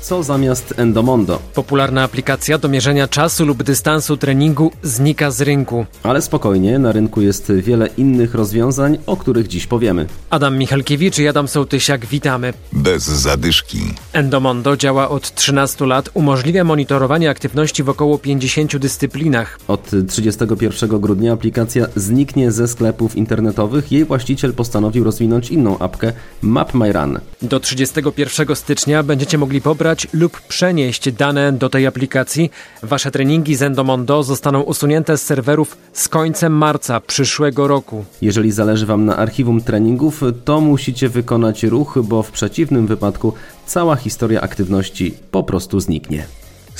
Co zamiast Endomondo? Popularna aplikacja do mierzenia czasu lub dystansu treningu znika z rynku. Ale spokojnie, na rynku jest wiele innych rozwiązań, o których dziś powiemy. Adam Michalkiewicz i Adam Sołtysiak, witamy. Bez zadyszki. Endomondo działa od 13 lat, umożliwia monitorowanie aktywności w około 50 dyscyplinach. Od 31 grudnia aplikacja zniknie ze sklepów internetowych. Jej właściciel postanowił rozwinąć inną apkę Map My Run. Do 31 stycznia będziecie mogli pobrać lub przenieść dane do tej aplikacji. Wasze treningi z Endomondo zostaną usunięte z serwerów z końcem marca przyszłego roku. Jeżeli zależy Wam na archiwum treningów, to musicie wykonać ruch, bo w przeciwnym wypadku cała historia aktywności po prostu zniknie.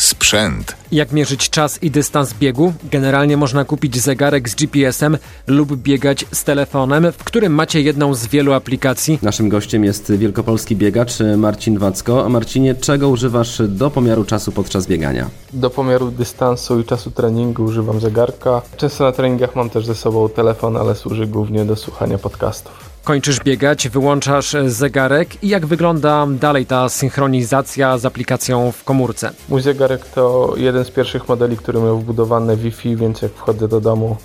Sprzęt. Jak mierzyć czas i dystans biegu? Generalnie można kupić zegarek z GPS-em lub biegać z telefonem, w którym macie jedną z wielu aplikacji. Naszym gościem jest wielkopolski biegacz Marcin Wacko. A Marcinie, czego używasz do pomiaru czasu podczas biegania? Do pomiaru dystansu i czasu treningu używam zegarka. Często na treningach mam też ze sobą telefon, ale służy głównie do słuchania podcastów. Kończysz biegać, wyłączasz zegarek i jak wygląda dalej ta synchronizacja z aplikacją w komórce? Mój zegarek to jeden z pierwszych modeli, który miał wbudowane Wi-Fi, więc jak wchodzę do domu,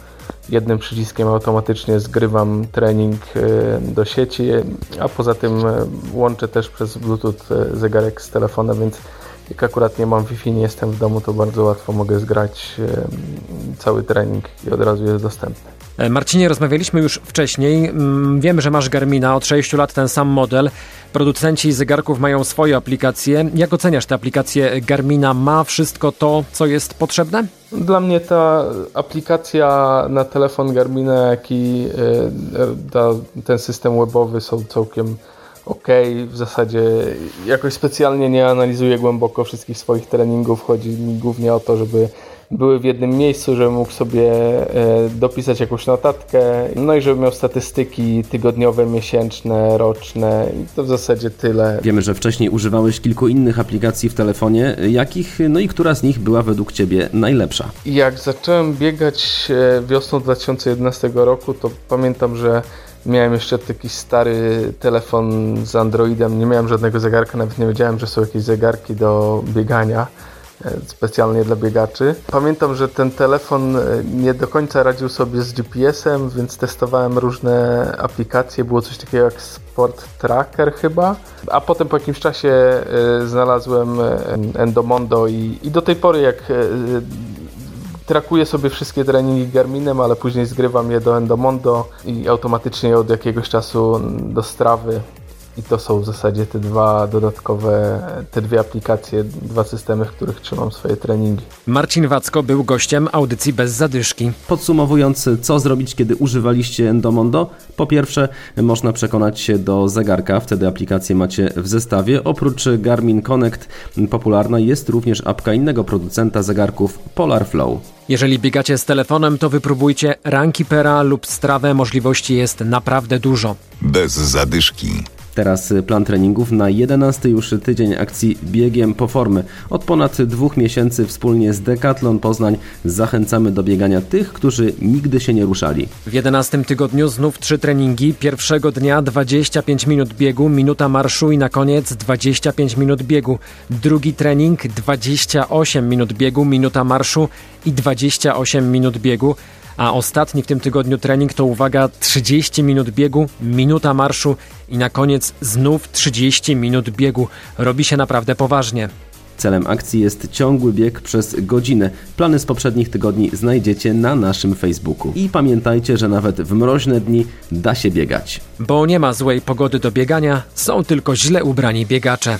jednym przyciskiem automatycznie zgrywam trening do sieci, a poza tym łączę też przez Bluetooth zegarek z telefonem, więc jak akurat nie mam Wi-Fi, nie jestem w domu, to bardzo łatwo mogę zgrać cały trening i od razu jest dostępny. Marcinie, rozmawialiśmy już wcześniej. Wiemy, że masz Garmina, od 6 lat ten sam model. Producenci zegarków mają swoje aplikacje. Jak oceniasz te aplikacje Garmina? Ma wszystko to, co jest potrzebne? Dla mnie ta aplikacja na telefon Garmina, jak i ta, ten system webowy są całkiem ok. W zasadzie jakoś specjalnie nie analizuję głęboko wszystkich swoich treningów. Chodzi mi głównie o to, żeby były w jednym miejscu, żebym mógł sobie dopisać jakąś notatkę, no i żebym miał statystyki tygodniowe, miesięczne, roczne i to w zasadzie tyle. Wiemy, że wcześniej używałeś kilku innych aplikacji w telefonie. Jakich, no i która z nich była według Ciebie najlepsza? Jak zacząłem biegać wiosną 2011 roku, to pamiętam, że Miałem jeszcze taki stary telefon z Androidem, nie miałem żadnego zegarka, nawet nie wiedziałem, że są jakieś zegarki do biegania specjalnie dla biegaczy. Pamiętam, że ten telefon nie do końca radził sobie z GPS-em, więc testowałem różne aplikacje. Było coś takiego jak Sport Tracker chyba, a potem po jakimś czasie znalazłem Endomondo i, i do tej pory jak trakuję sobie wszystkie treningi Garminem, ale później zgrywam je do Endomondo i automatycznie od jakiegoś czasu do strawy. I to są w zasadzie te dwa dodatkowe, te dwie aplikacje, dwa systemy, w których trzymam swoje treningi. Marcin Wacko był gościem audycji bez zadyszki. Podsumowując, co zrobić, kiedy używaliście Endomondo? Po pierwsze, można przekonać się do zegarka, wtedy aplikację macie w zestawie. Oprócz Garmin Connect popularna jest również apka innego producenta zegarków Polar Flow. Jeżeli biegacie z telefonem, to wypróbujcie Rankipera lub Strawę. Możliwości jest naprawdę dużo. Bez zadyszki. Teraz plan treningów na 11 już tydzień akcji Biegiem po formy. Od ponad dwóch miesięcy wspólnie z Decathlon Poznań zachęcamy do biegania tych, którzy nigdy się nie ruszali. W 11 tygodniu znów trzy treningi. Pierwszego dnia 25 minut biegu, minuta marszu i na koniec 25 minut biegu. Drugi trening 28 minut biegu, minuta marszu i 28 minut biegu. A ostatni w tym tygodniu trening to uwaga 30 minut biegu, minuta marszu i na koniec znów 30 minut biegu. Robi się naprawdę poważnie. Celem akcji jest ciągły bieg przez godzinę. Plany z poprzednich tygodni znajdziecie na naszym Facebooku. I pamiętajcie, że nawet w mroźne dni da się biegać. Bo nie ma złej pogody do biegania, są tylko źle ubrani biegacze.